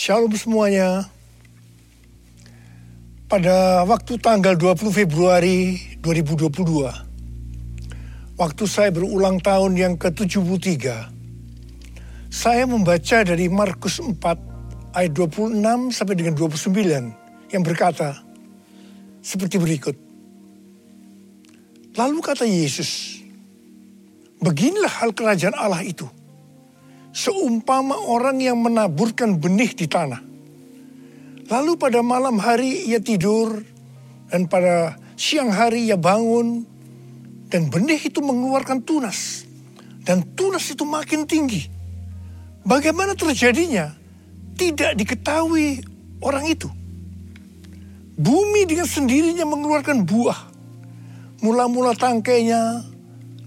Shalom semuanya. Pada waktu tanggal 20 Februari 2022, waktu saya berulang tahun yang ke-73, saya membaca dari Markus 4 ayat 26 sampai dengan 29 yang berkata seperti berikut. Lalu kata Yesus, beginilah hal kerajaan Allah itu. Seumpama orang yang menaburkan benih di tanah Lalu pada malam hari ia tidur dan pada siang hari ia bangun dan benih itu mengeluarkan tunas dan tunas itu makin tinggi. Bagaimana terjadinya? Tidak diketahui orang itu. Bumi dengan sendirinya mengeluarkan buah. Mula-mula tangkainya,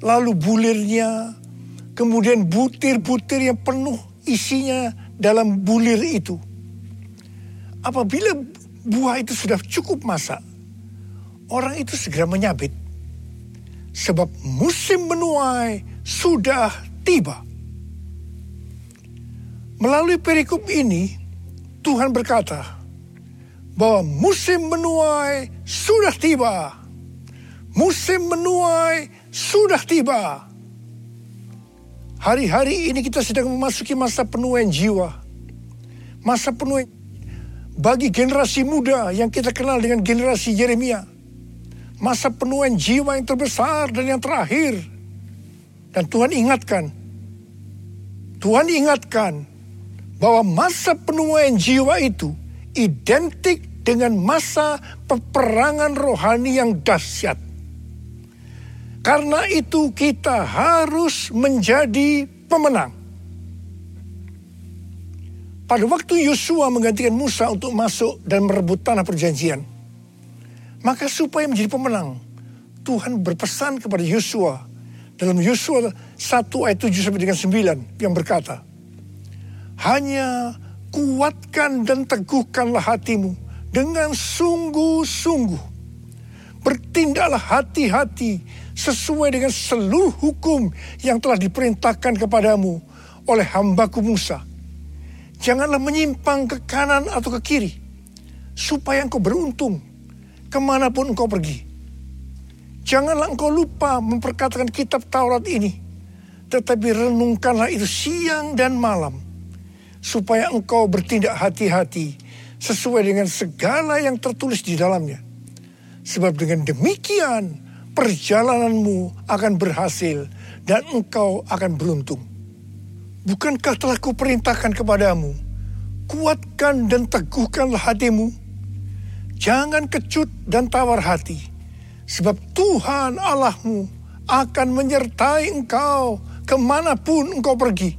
lalu bulirnya, kemudian butir-butir yang penuh isinya dalam bulir itu apabila buah itu sudah cukup masak, orang itu segera menyabit. Sebab musim menuai sudah tiba. Melalui perikop ini, Tuhan berkata bahwa musim menuai sudah tiba. Musim menuai sudah tiba. Hari-hari ini kita sedang memasuki masa penuaian jiwa. Masa penuaian bagi generasi muda yang kita kenal dengan generasi Yeremia. Masa penuhan jiwa yang terbesar dan yang terakhir. Dan Tuhan ingatkan, Tuhan ingatkan bahwa masa penuhan jiwa itu identik dengan masa peperangan rohani yang dahsyat. Karena itu kita harus menjadi pemenang. Pada waktu Yosua menggantikan Musa untuk masuk dan merebut tanah perjanjian, maka supaya menjadi pemenang, Tuhan berpesan kepada Yosua dalam Yosua 1 ayat 7 sampai dengan 9 yang berkata, Hanya kuatkan dan teguhkanlah hatimu dengan sungguh-sungguh. Bertindaklah hati-hati sesuai dengan seluruh hukum yang telah diperintahkan kepadamu oleh hambaku Musa Janganlah menyimpang ke kanan atau ke kiri. Supaya engkau beruntung ke mana pun engkau pergi. Janganlah engkau lupa memperkatakan kitab Taurat ini. Tetapi renungkanlah itu siang dan malam. Supaya engkau bertindak hati-hati sesuai dengan segala yang tertulis di dalamnya. Sebab dengan demikian perjalananmu akan berhasil dan engkau akan beruntung. Bukankah telah kuperintahkan kepadamu, kuatkan dan teguhkanlah hatimu. Jangan kecut dan tawar hati, sebab Tuhan Allahmu akan menyertai engkau ke mana pun engkau pergi.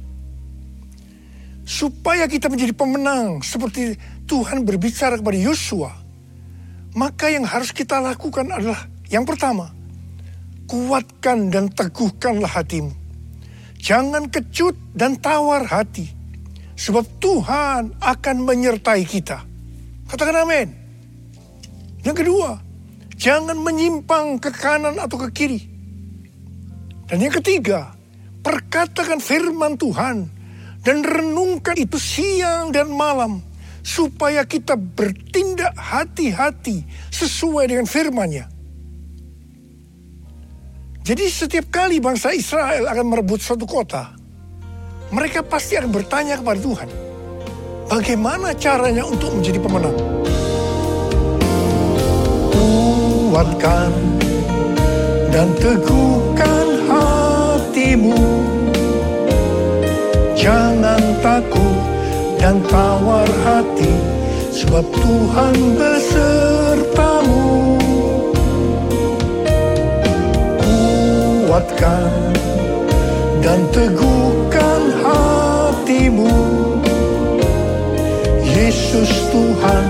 Supaya kita menjadi pemenang seperti Tuhan berbicara kepada Yosua, maka yang harus kita lakukan adalah yang pertama, kuatkan dan teguhkanlah hatimu Jangan kecut dan tawar hati. Sebab Tuhan akan menyertai kita. Katakan amin. Yang kedua, jangan menyimpang ke kanan atau ke kiri. Dan yang ketiga, perkatakan firman Tuhan dan renungkan itu siang dan malam supaya kita bertindak hati-hati sesuai dengan firman-Nya. Jadi setiap kali bangsa Israel akan merebut suatu kota, mereka pasti akan bertanya kepada Tuhan, bagaimana caranya untuk menjadi pemenang? Kuatkan dan teguhkan hatimu, jangan takut dan tawar hati, sebab Tuhan besertamu. Kuatkan dan teguhkan hatimu. Yesus Tuhan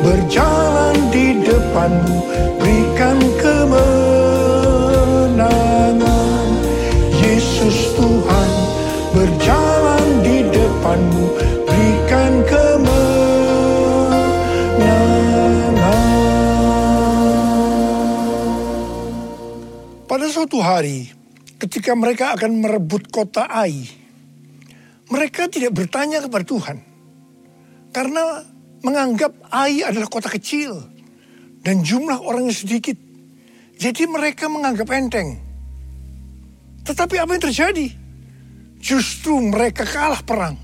berjalan di depanmu, berikan kemenangan. Hari ketika mereka akan merebut kota Ai, mereka tidak bertanya kepada Tuhan, Karena menganggap Ai adalah kota kecil dan jumlah orangnya sedikit. Jadi mereka menganggap enteng. Tetapi apa yang terjadi? Justru mereka kalah perang.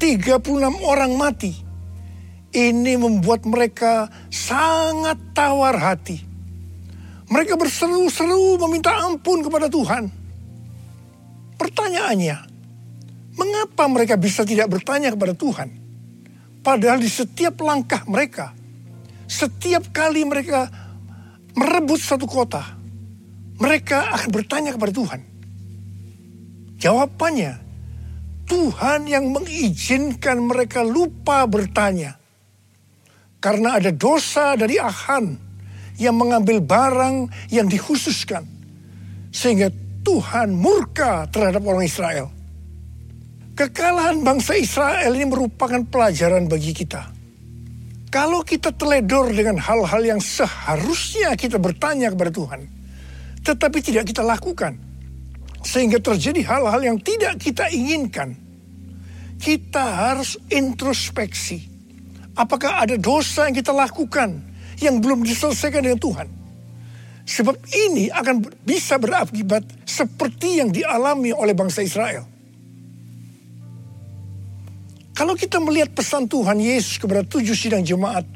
36 orang mati. Ini membuat mereka sangat tawar hati. Mereka berseru-seru meminta ampun kepada Tuhan. Pertanyaannya, mengapa mereka bisa tidak bertanya kepada Tuhan? Padahal di setiap langkah mereka, setiap kali mereka merebut satu kota, mereka akan bertanya kepada Tuhan. Jawabannya, Tuhan yang mengizinkan mereka lupa bertanya. Karena ada dosa dari Ahan yang mengambil barang yang dikhususkan. Sehingga Tuhan murka terhadap orang Israel. Kekalahan bangsa Israel ini merupakan pelajaran bagi kita. Kalau kita teledor dengan hal-hal yang seharusnya kita bertanya kepada Tuhan, tetapi tidak kita lakukan, sehingga terjadi hal-hal yang tidak kita inginkan, kita harus introspeksi Apakah ada dosa yang kita lakukan yang belum diselesaikan dengan Tuhan? Sebab ini akan bisa berakibat seperti yang dialami oleh bangsa Israel. Kalau kita melihat pesan Tuhan Yesus kepada tujuh sidang jemaat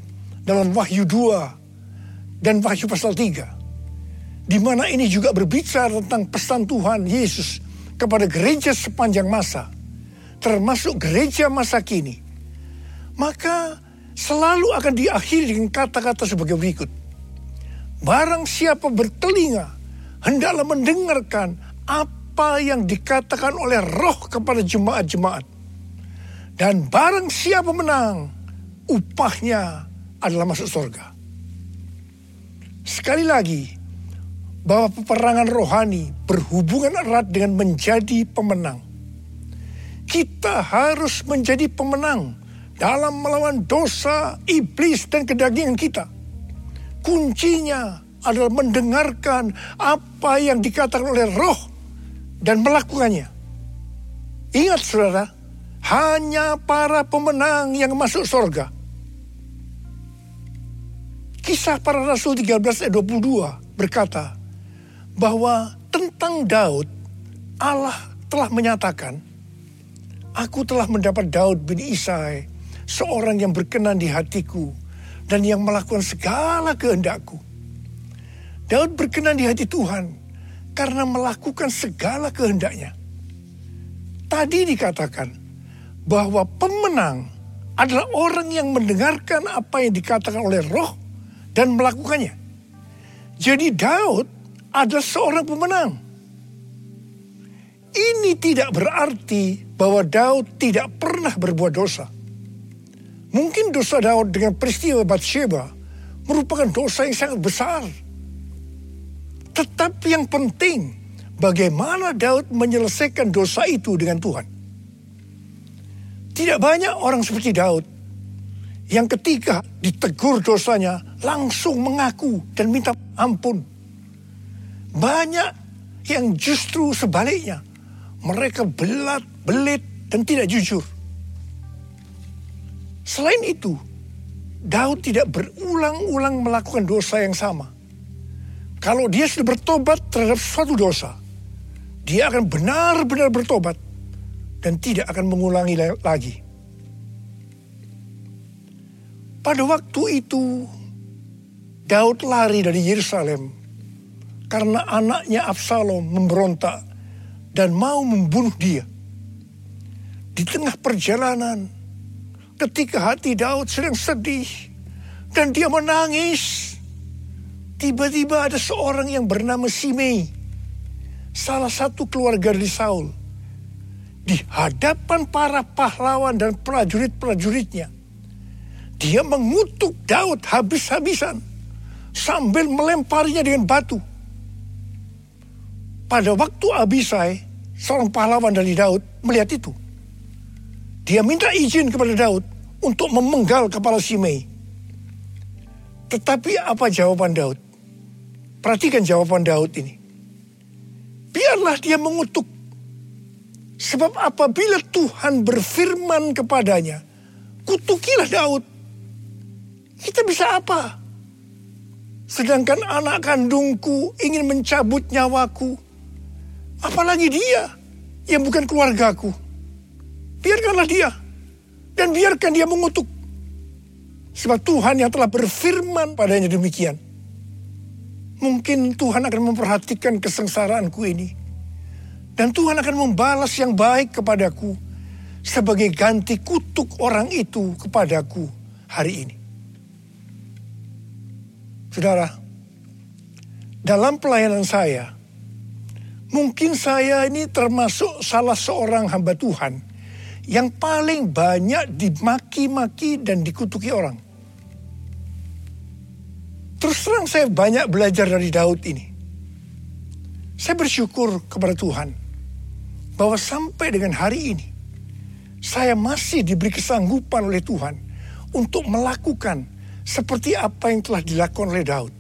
dalam Wahyu 2 dan Wahyu pasal 3. Di mana ini juga berbicara tentang pesan Tuhan Yesus kepada gereja sepanjang masa. Termasuk gereja masa kini. Maka selalu akan diakhiri dengan kata-kata sebagai berikut. Barang siapa bertelinga, hendaklah mendengarkan apa yang dikatakan oleh roh kepada jemaat-jemaat. Dan barang siapa menang, upahnya adalah masuk surga. Sekali lagi, bahwa peperangan rohani berhubungan erat dengan menjadi pemenang. Kita harus menjadi pemenang dalam melawan dosa, iblis, dan kedagingan kita. Kuncinya adalah mendengarkan apa yang dikatakan oleh roh dan melakukannya. Ingat saudara, hanya para pemenang yang masuk surga. Kisah para Rasul 13 ayat 22 berkata bahwa tentang Daud Allah telah menyatakan, Aku telah mendapat Daud bin Isai seorang yang berkenan di hatiku dan yang melakukan segala kehendakku. Daud berkenan di hati Tuhan karena melakukan segala kehendaknya. Tadi dikatakan bahwa pemenang adalah orang yang mendengarkan apa yang dikatakan oleh roh dan melakukannya. Jadi Daud adalah seorang pemenang. Ini tidak berarti bahwa Daud tidak pernah berbuat dosa. Mungkin dosa Daud dengan peristiwa Bathsheba merupakan dosa yang sangat besar. Tetapi yang penting, bagaimana Daud menyelesaikan dosa itu dengan Tuhan. Tidak banyak orang seperti Daud yang ketika ditegur dosanya langsung mengaku dan minta ampun. Banyak yang justru sebaliknya. Mereka belat, belit, dan tidak jujur. Selain itu, Daud tidak berulang-ulang melakukan dosa yang sama. Kalau dia sudah bertobat terhadap suatu dosa, dia akan benar-benar bertobat dan tidak akan mengulangi lagi. Pada waktu itu, Daud lari dari Yerusalem karena anaknya Absalom memberontak dan mau membunuh dia. Di tengah perjalanan, ketika hati Daud sedang sedih dan dia menangis, tiba-tiba ada seorang yang bernama Simei, salah satu keluarga dari Saul, di hadapan para pahlawan dan prajurit-prajuritnya. Dia mengutuk Daud habis-habisan sambil melemparinya dengan batu. Pada waktu Abisai, seorang pahlawan dari Daud, melihat itu dia minta izin kepada Daud untuk memenggal kepala Simei. Tetapi apa jawaban Daud? Perhatikan jawaban Daud ini. Biarlah dia mengutuk. Sebab apabila Tuhan berfirman kepadanya, kutukilah Daud. Kita bisa apa? Sedangkan anak kandungku ingin mencabut nyawaku. Apalagi dia yang bukan keluargaku. Biarkanlah dia. Dan biarkan dia mengutuk. Sebab Tuhan yang telah berfirman padanya demikian. Mungkin Tuhan akan memperhatikan kesengsaraanku ini. Dan Tuhan akan membalas yang baik kepadaku sebagai ganti kutuk orang itu kepadaku hari ini. Saudara, dalam pelayanan saya, mungkin saya ini termasuk salah seorang hamba Tuhan yang paling banyak dimaki-maki dan dikutuki orang. Terus terang saya banyak belajar dari Daud ini. Saya bersyukur kepada Tuhan bahwa sampai dengan hari ini saya masih diberi kesanggupan oleh Tuhan untuk melakukan seperti apa yang telah dilakukan oleh Daud.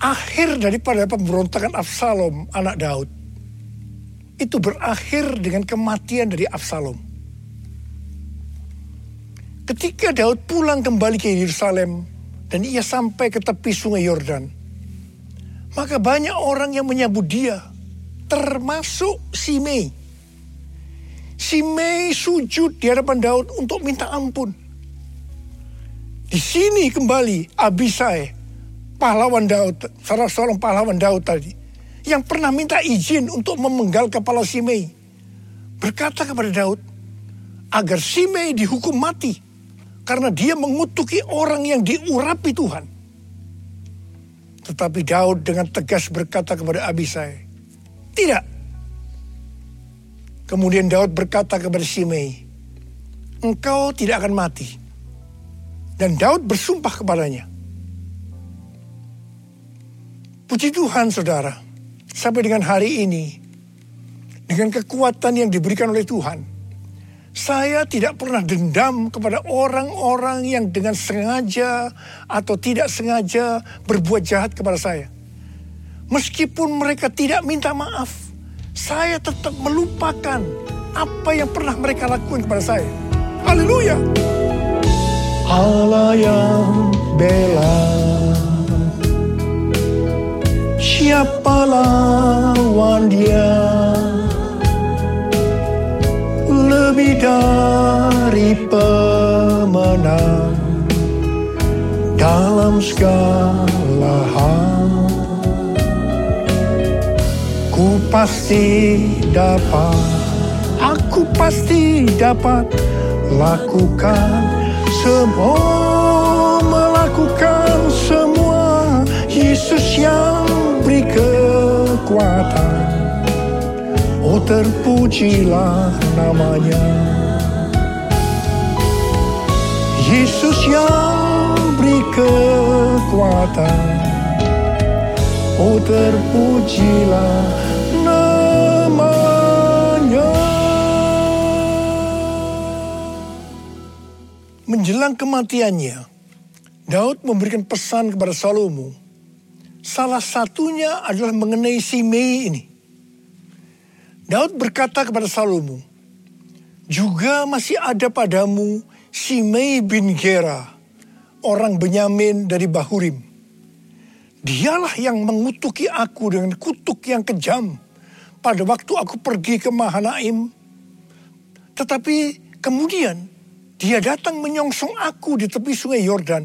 Akhir daripada pemberontakan Absalom anak Daud itu berakhir dengan kematian dari Absalom. Ketika Daud pulang kembali ke Yerusalem dan ia sampai ke tepi sungai Yordan, maka banyak orang yang menyambut dia, termasuk Simei. Simei sujud di hadapan Daud untuk minta ampun. Di sini kembali Abisai, pahlawan Daud, salah seorang pahlawan Daud tadi, yang pernah minta izin untuk memenggal kepala Simei. Berkata kepada Daud, agar Simei dihukum mati karena dia mengutuki orang yang diurapi Tuhan. Tetapi Daud dengan tegas berkata kepada Abisai, tidak. Kemudian Daud berkata kepada Simei, engkau tidak akan mati. Dan Daud bersumpah kepadanya. Puji Tuhan saudara, sampai dengan hari ini, dengan kekuatan yang diberikan oleh Tuhan, saya tidak pernah dendam kepada orang-orang yang dengan sengaja atau tidak sengaja berbuat jahat kepada saya. Meskipun mereka tidak minta maaf, saya tetap melupakan apa yang pernah mereka lakukan kepada saya. Haleluya. Allah yang bela Siapa lawan dia lebih dari pemenang dalam segala hal. Ku pasti dapat, aku pasti dapat lakukan semua, melakukan semua. Yesus yang kekuatan. Oh terpujilah namanya Yesus yang beri kekuatan Oh terpujilah namanya Menjelang kematiannya, Daud memberikan pesan kepada Salomo. Salah satunya adalah mengenai Simei ini. Daud berkata kepada Salomo, juga masih ada padamu Simei bin Gera, orang Benyamin dari Bahurim. Dialah yang mengutuki aku dengan kutuk yang kejam pada waktu aku pergi ke Mahanaim. Tetapi kemudian dia datang menyongsong aku di tepi sungai Yordan.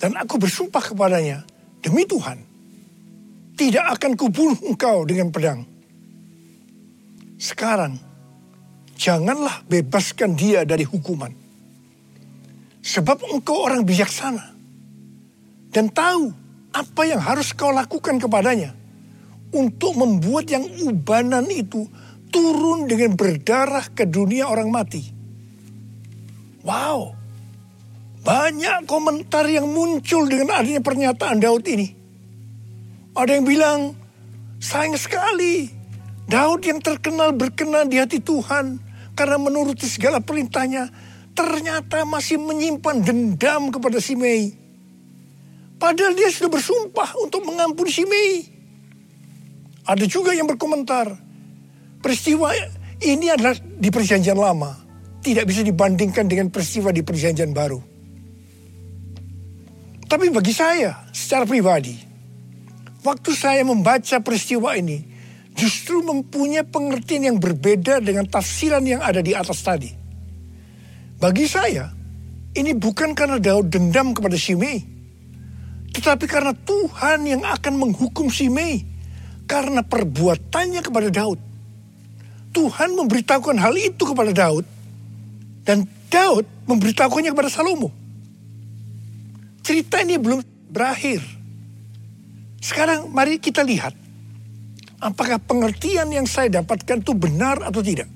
Dan aku bersumpah kepadanya, demi Tuhan, tidak akan kubunuh engkau dengan pedang sekarang, janganlah bebaskan dia dari hukuman. Sebab engkau orang bijaksana dan tahu apa yang harus kau lakukan kepadanya untuk membuat yang ubanan itu turun dengan berdarah ke dunia orang mati. Wow, banyak komentar yang muncul dengan adanya pernyataan Daud ini. Ada yang bilang, sayang sekali Daud yang terkenal berkenan di hati Tuhan karena menuruti segala perintahnya ternyata masih menyimpan dendam kepada Simei. Padahal dia sudah bersumpah untuk mengampuni Simei. Ada juga yang berkomentar, peristiwa Ini adalah di perjanjian lama. Tidak bisa dibandingkan dengan peristiwa di perjanjian baru. Tapi bagi saya, secara pribadi, waktu saya membaca peristiwa ini, justru mempunyai pengertian yang berbeda dengan tafsiran yang ada di atas tadi. Bagi saya, ini bukan karena Daud dendam kepada Simei, tetapi karena Tuhan yang akan menghukum Simei karena perbuatannya kepada Daud. Tuhan memberitahukan hal itu kepada Daud dan Daud memberitahukannya kepada Salomo. Cerita ini belum berakhir. Sekarang mari kita lihat apakah pengertian yang saya dapatkan itu benar atau tidak.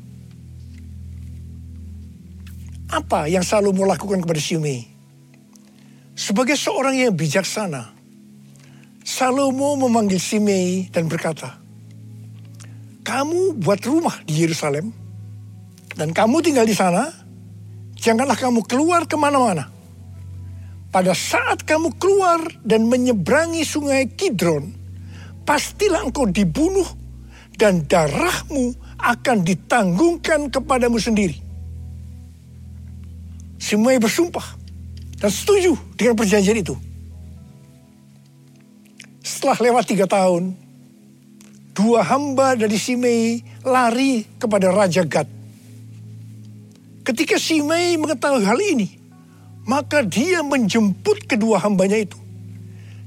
Apa yang Salomo lakukan kepada Shimei? Sebagai seorang yang bijaksana, Salomo memanggil Simei dan berkata, kamu buat rumah di Yerusalem dan kamu tinggal di sana, janganlah kamu keluar ke mana-mana. Pada saat kamu keluar dan menyeberangi sungai Kidron, pastilah engkau dibunuh dan darahmu akan ditanggungkan kepadamu sendiri. Semuanya bersumpah dan setuju dengan perjanjian itu. Setelah lewat tiga tahun, dua hamba dari Simei lari kepada Raja Gad. Ketika Simei mengetahui hal ini, maka dia menjemput kedua hambanya itu.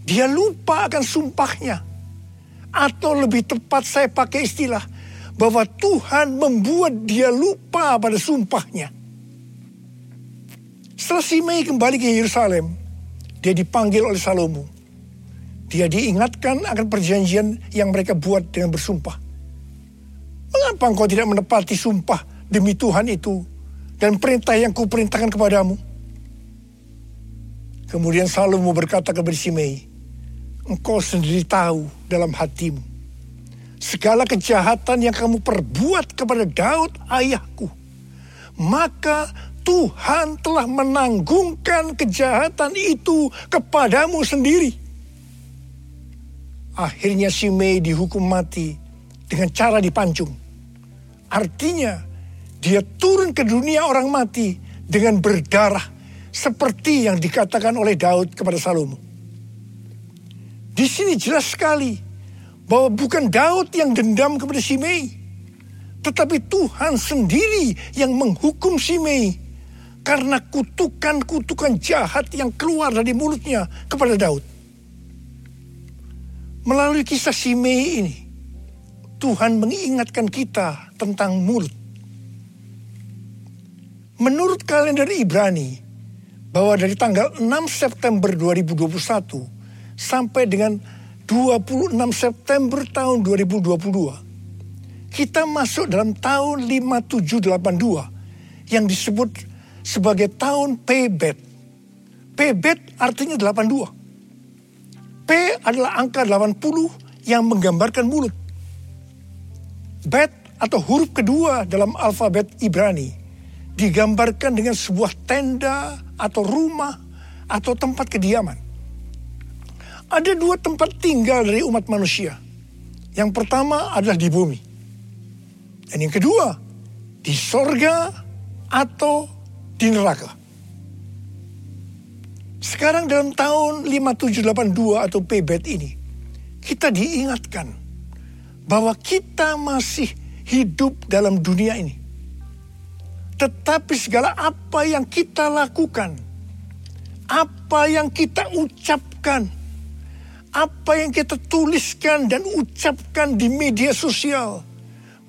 Dia lupa akan sumpahnya. Atau lebih tepat saya pakai istilah, bahwa Tuhan membuat dia lupa pada sumpahnya. Setelah Simei kembali ke Yerusalem, dia dipanggil oleh Salomo dia diingatkan akan perjanjian yang mereka buat dengan bersumpah. Mengapa engkau tidak menepati sumpah demi Tuhan itu dan perintah yang kuperintahkan kepadamu? Kemudian Salomo berkata kepada Simei, engkau sendiri tahu dalam hatimu. Segala kejahatan yang kamu perbuat kepada Daud ayahku. Maka Tuhan telah menanggungkan kejahatan itu kepadamu sendiri. Akhirnya si Mei dihukum mati dengan cara dipancung. Artinya dia turun ke dunia orang mati dengan berdarah seperti yang dikatakan oleh Daud kepada Salomo. Di sini jelas sekali bahwa bukan Daud yang dendam kepada Simei, tetapi Tuhan sendiri yang menghukum Simei karena kutukan-kutukan jahat yang keluar dari mulutnya kepada Daud. Melalui kisah Simei ini, Tuhan mengingatkan kita tentang mulut. Menurut kalender Ibrani, bahwa dari tanggal 6 September 2021 sampai dengan 26 September tahun 2022, kita masuk dalam tahun 5782 yang disebut sebagai tahun Pebet. Pebet artinya 82. P adalah angka 80 yang menggambarkan mulut. Bet atau huruf kedua dalam alfabet Ibrani digambarkan dengan sebuah tenda atau rumah atau tempat kediaman. Ada dua tempat tinggal dari umat manusia. Yang pertama adalah di bumi. Dan yang kedua, di sorga atau di neraka. Sekarang dalam tahun 5782 atau PBET ini, kita diingatkan bahwa kita masih hidup dalam dunia ini. Tetapi segala apa yang kita lakukan, apa yang kita ucapkan, apa yang kita tuliskan dan ucapkan di media sosial,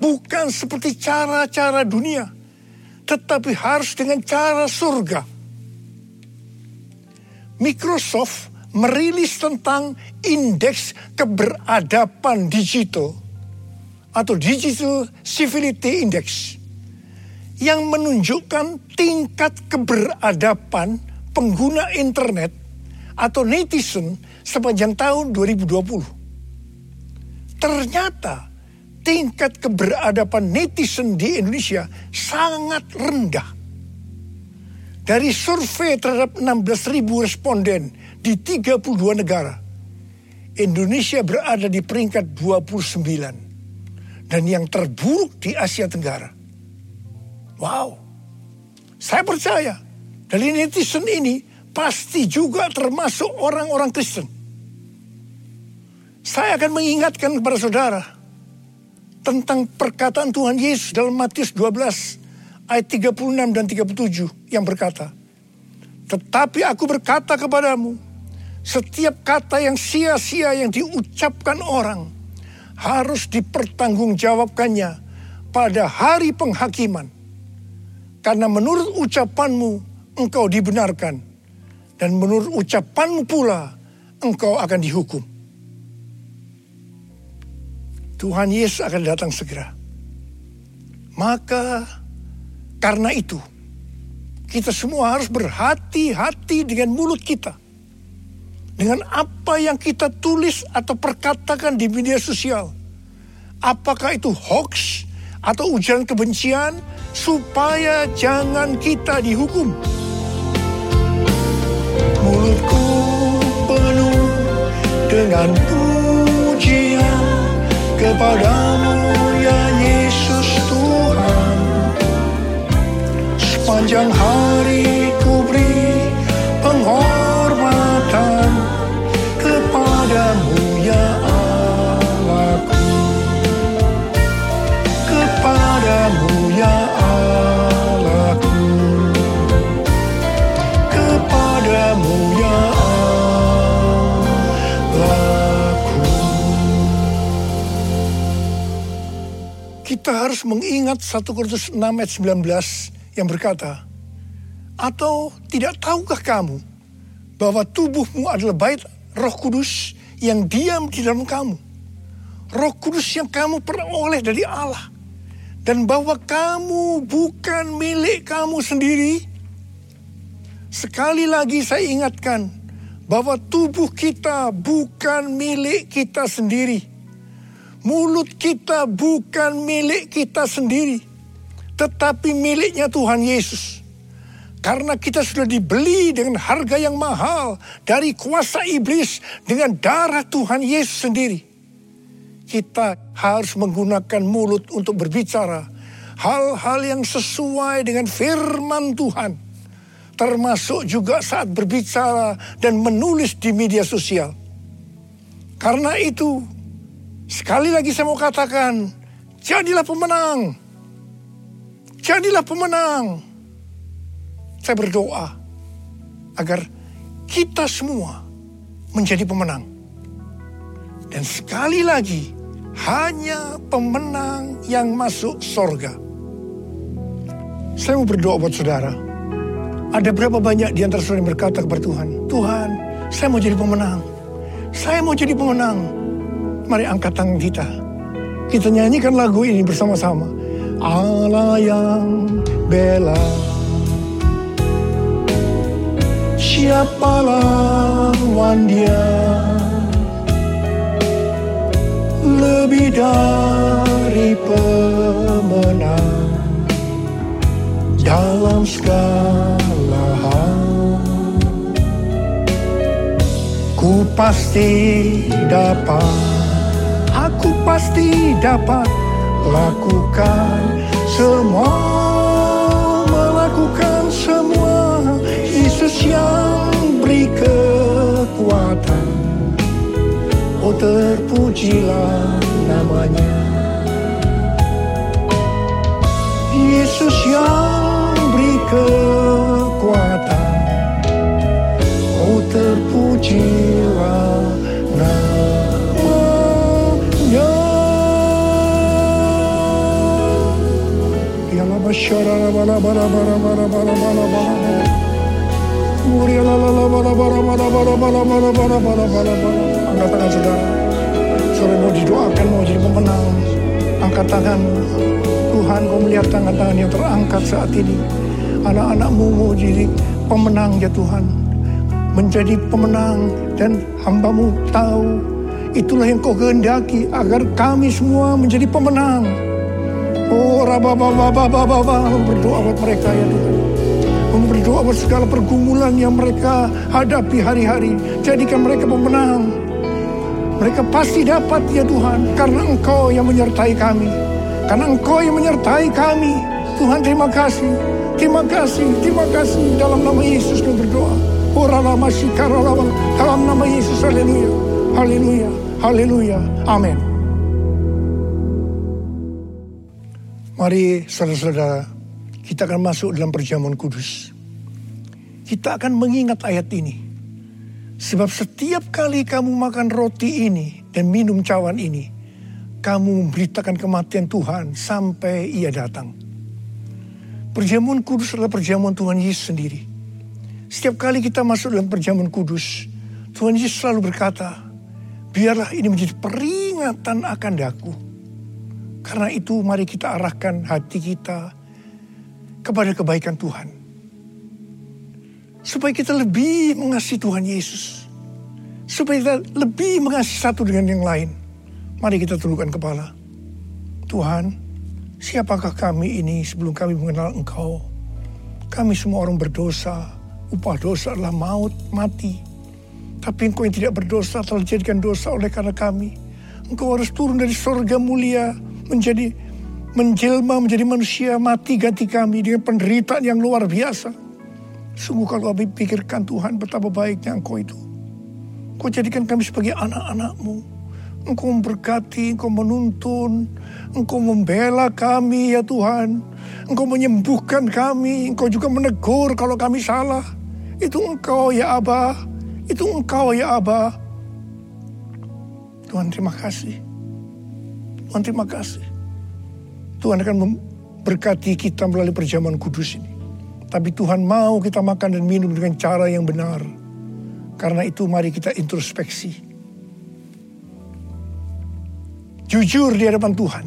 bukan seperti cara-cara dunia, tetapi harus dengan cara surga. Microsoft merilis tentang indeks keberadaban digital atau Digital Civility Index yang menunjukkan tingkat keberadaban pengguna internet atau netizen sepanjang tahun 2020. Ternyata tingkat keberadaban netizen di Indonesia sangat rendah dari survei terhadap 16.000 responden di 32 negara, Indonesia berada di peringkat 29 dan yang terburuk di Asia Tenggara. Wow. Saya percaya dari netizen ini pasti juga termasuk orang-orang Kristen. Saya akan mengingatkan kepada saudara tentang perkataan Tuhan Yesus dalam Matius 12 ayat 36 dan 37 yang berkata, Tetapi aku berkata kepadamu, setiap kata yang sia-sia yang diucapkan orang harus dipertanggungjawabkannya pada hari penghakiman. Karena menurut ucapanmu engkau dibenarkan. Dan menurut ucapanmu pula engkau akan dihukum. Tuhan Yesus akan datang segera. Maka karena itu kita semua harus berhati-hati dengan mulut kita. Dengan apa yang kita tulis atau perkatakan di media sosial. Apakah itu hoax atau ujaran kebencian supaya jangan kita dihukum. Mulutku penuh dengan pujian kepadamu ya Yesus Tuhan. Sepanjang hari Kita harus mengingat 1 Korintus 6 ayat 19 yang berkata, Atau tidak tahukah kamu bahwa tubuhmu adalah bait roh kudus yang diam di dalam kamu. Roh kudus yang kamu peroleh dari Allah. Dan bahwa kamu bukan milik kamu sendiri. Sekali lagi saya ingatkan bahwa tubuh kita bukan milik kita sendiri. Mulut kita bukan milik kita sendiri, tetapi miliknya Tuhan Yesus. Karena kita sudah dibeli dengan harga yang mahal dari kuasa iblis dengan darah Tuhan Yesus sendiri. Kita harus menggunakan mulut untuk berbicara hal-hal yang sesuai dengan firman Tuhan. Termasuk juga saat berbicara dan menulis di media sosial. Karena itu, sekali lagi saya mau katakan, jadilah pemenang. Jadilah pemenang. Saya berdoa agar kita semua menjadi pemenang. Dan sekali lagi, hanya pemenang yang masuk sorga. Saya mau berdoa buat saudara. Ada berapa banyak di antara saudara yang berkata kepada Tuhan, Tuhan, saya mau jadi pemenang. Saya mau jadi pemenang. Mari angkat tangan kita. Kita nyanyikan lagu ini bersama-sama. Allah yang bela. Siapa lawan dia? Lebih dari pemenang dalam segala hal. Ku pasti dapat, pasti dapat lakukan semua, melakukan semua. Yesus yang beri kekuatan, oh terpujilah namanya. Yesus yang beri kekuatan Oh terpujilah Angkat tangan saudara Saudara mau didoakan mau jadi pemenang Angkat tangan Tuhan kau melihat tangan-tangan yang terangkat saat ini Anak-anakmu mau jadi pemenang ya Tuhan Menjadi pemenang dan hambamu tahu Itulah yang kau kehendaki agar kami semua menjadi pemenang Oh rabababababababa berdoa buat mereka ya Tuhan Berdoa buat segala pergumulan yang mereka hadapi hari-hari Jadikan mereka pemenang mereka pasti dapat ya Tuhan karena Engkau yang menyertai kami. Karena Engkau yang menyertai kami. Tuhan terima kasih. Terima kasih, terima kasih. Dalam nama Yesus kami berdoa. Orala masih Dalam nama Yesus, haleluya. Haleluya, haleluya. Amin. Mari saudara-saudara, kita akan masuk dalam perjamuan kudus. Kita akan mengingat ayat ini. Sebab setiap kali kamu makan roti ini dan minum cawan ini, kamu memberitakan kematian Tuhan sampai ia datang. Perjamuan kudus adalah perjamuan Tuhan Yesus sendiri. Setiap kali kita masuk dalam perjamuan kudus, Tuhan Yesus selalu berkata, biarlah ini menjadi peringatan akan daku. Karena itu mari kita arahkan hati kita kepada kebaikan Tuhan. Supaya kita lebih mengasihi Tuhan Yesus. Supaya kita lebih mengasihi satu dengan yang lain. Mari kita tundukkan kepala. Tuhan, siapakah kami ini sebelum kami mengenal Engkau? Kami semua orang berdosa, Upah dosa adalah maut, mati. Tapi engkau yang tidak berdosa telah dijadikan dosa oleh karena kami. Engkau harus turun dari sorga mulia menjadi menjelma menjadi manusia mati ganti kami dengan penderitaan yang luar biasa. Sungguh kalau kami pikirkan Tuhan betapa baiknya engkau itu. Engkau jadikan kami sebagai anak-anakmu. Engkau memberkati, engkau menuntun, engkau membela kami ya Tuhan. Engkau menyembuhkan kami, engkau juga menegur kalau kami salah. Itu engkau ya Abah. Itu engkau ya Abah. Tuhan terima kasih. Tuhan terima kasih. Tuhan akan memberkati kita melalui perjamuan kudus ini. Tapi Tuhan mau kita makan dan minum dengan cara yang benar. Karena itu mari kita introspeksi. Jujur di hadapan Tuhan.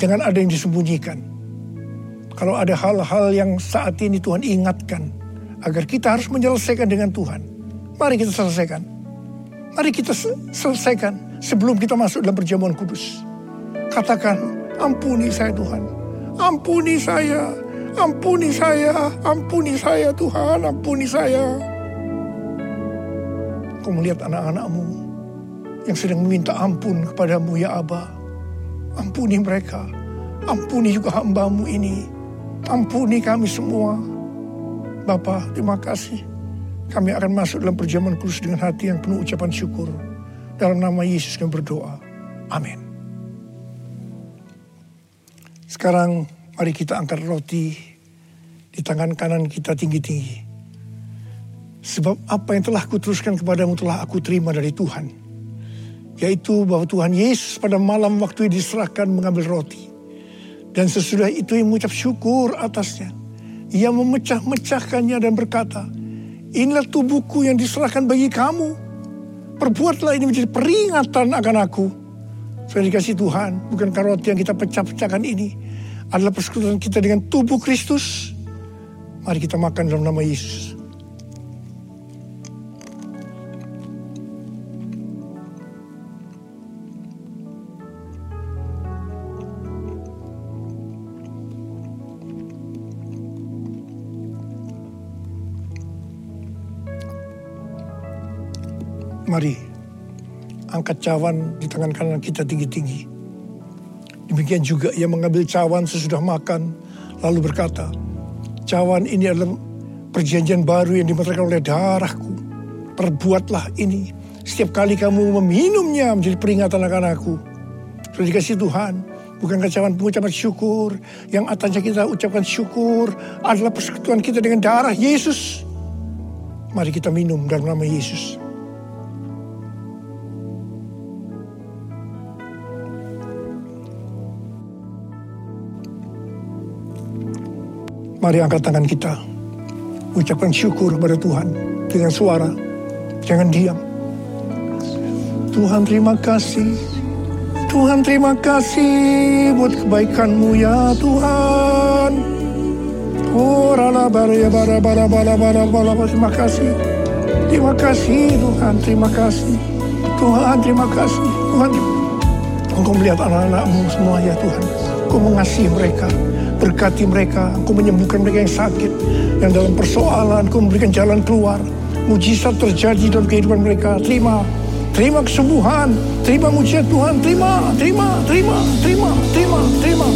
Jangan ada yang disembunyikan. Kalau ada hal-hal yang saat ini Tuhan ingatkan agar kita harus menyelesaikan dengan Tuhan. Mari kita selesaikan. Mari kita selesaikan sebelum kita masuk dalam perjamuan kudus. Katakan, ampuni saya Tuhan. Ampuni saya, ampuni saya, ampuni saya Tuhan, ampuni saya. Kau melihat anak-anakmu yang sedang meminta ampun kepadamu ya Abah. Ampuni mereka, ampuni juga hambamu ini. Ampuni kami semua Bapa, terima kasih. Kami akan masuk dalam perjamuan kudus dengan hati yang penuh ucapan syukur. Dalam nama Yesus kami berdoa. Amin. Sekarang mari kita angkat roti di tangan kanan kita tinggi-tinggi. Sebab apa yang telah kuteruskan kepadamu telah aku terima dari Tuhan. Yaitu bahwa Tuhan Yesus pada malam waktu diserahkan mengambil roti. Dan sesudah itu yang mengucap syukur atasnya ia memecah-mecahkannya dan berkata, Inilah tubuhku yang diserahkan bagi kamu. Perbuatlah ini menjadi peringatan akan aku. Sudah dikasih Tuhan, bukan roti yang kita pecah-pecahkan ini. Adalah persekutuan kita dengan tubuh Kristus. Mari kita makan dalam nama Yesus. Mari angkat cawan di tangan kanan kita tinggi-tinggi. Demikian juga ia mengambil cawan sesudah makan lalu berkata, cawan ini adalah perjanjian baru yang dimeteraikan oleh darahku. Perbuatlah ini setiap kali kamu meminumnya menjadi peringatan akan aku. Sudah dikasih Tuhan, bukan cawan pengucapan syukur. Yang atasnya kita ucapkan syukur adalah persekutuan kita dengan darah Yesus. Mari kita minum dalam nama Yesus. Mari angkat tangan kita. Ucapkan syukur kepada Tuhan dengan suara. Jangan diam. Tuhan terima kasih. Tuhan terima kasih buat kebaikanmu ya Tuhan. Oh rala bara ya bara bara bara bara bara terima kasih. Terima kasih Tuhan, terima kasih. Tuhan terima kasih. Tuhan Engkau melihat anak-anakmu semua ya Tuhan. Engkau mengasihi mereka. Berkati mereka, Engkau menyembuhkan mereka yang sakit, yang dalam persoalan, Engkau memberikan jalan keluar. Mujizat terjadi dalam kehidupan mereka. Terima, terima kesembuhan, terima mujizat Tuhan, terima, terima, terima, terima, terima, terima.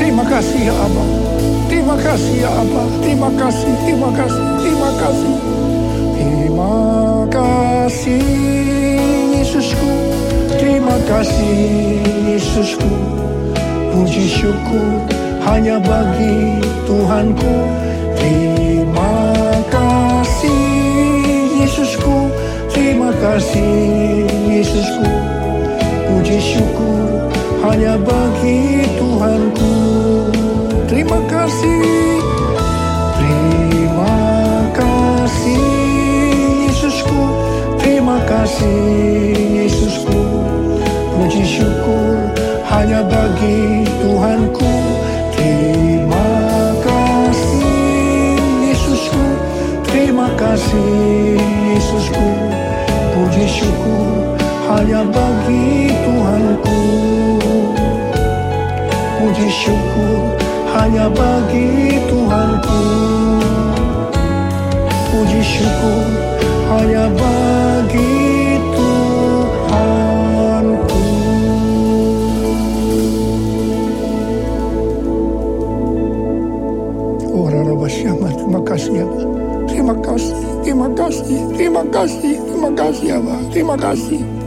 Terima kasih ya Abah. Terima kasih ya Abah. Terima kasih, terima kasih, terima kasih. Terima kasih Yesusku. Terima kasih Yesusku. Puji syukur hanya bagi Tuhanku. Terima kasih Yesusku. Terima kasih Yesusku. Puji syukur hanya bagi Tuhanku. Terima kasih, terima kasih Yesusku, terima kasih Yesusku. Puji syukur hanya bagi Tuhanku. Terima kasih Yesusku, terima kasih Yesusku. Puji syukur hanya bagi Tuhanku. Puji syukur hanya bagi Terima kasih, terima kasih, ya Terima kasih.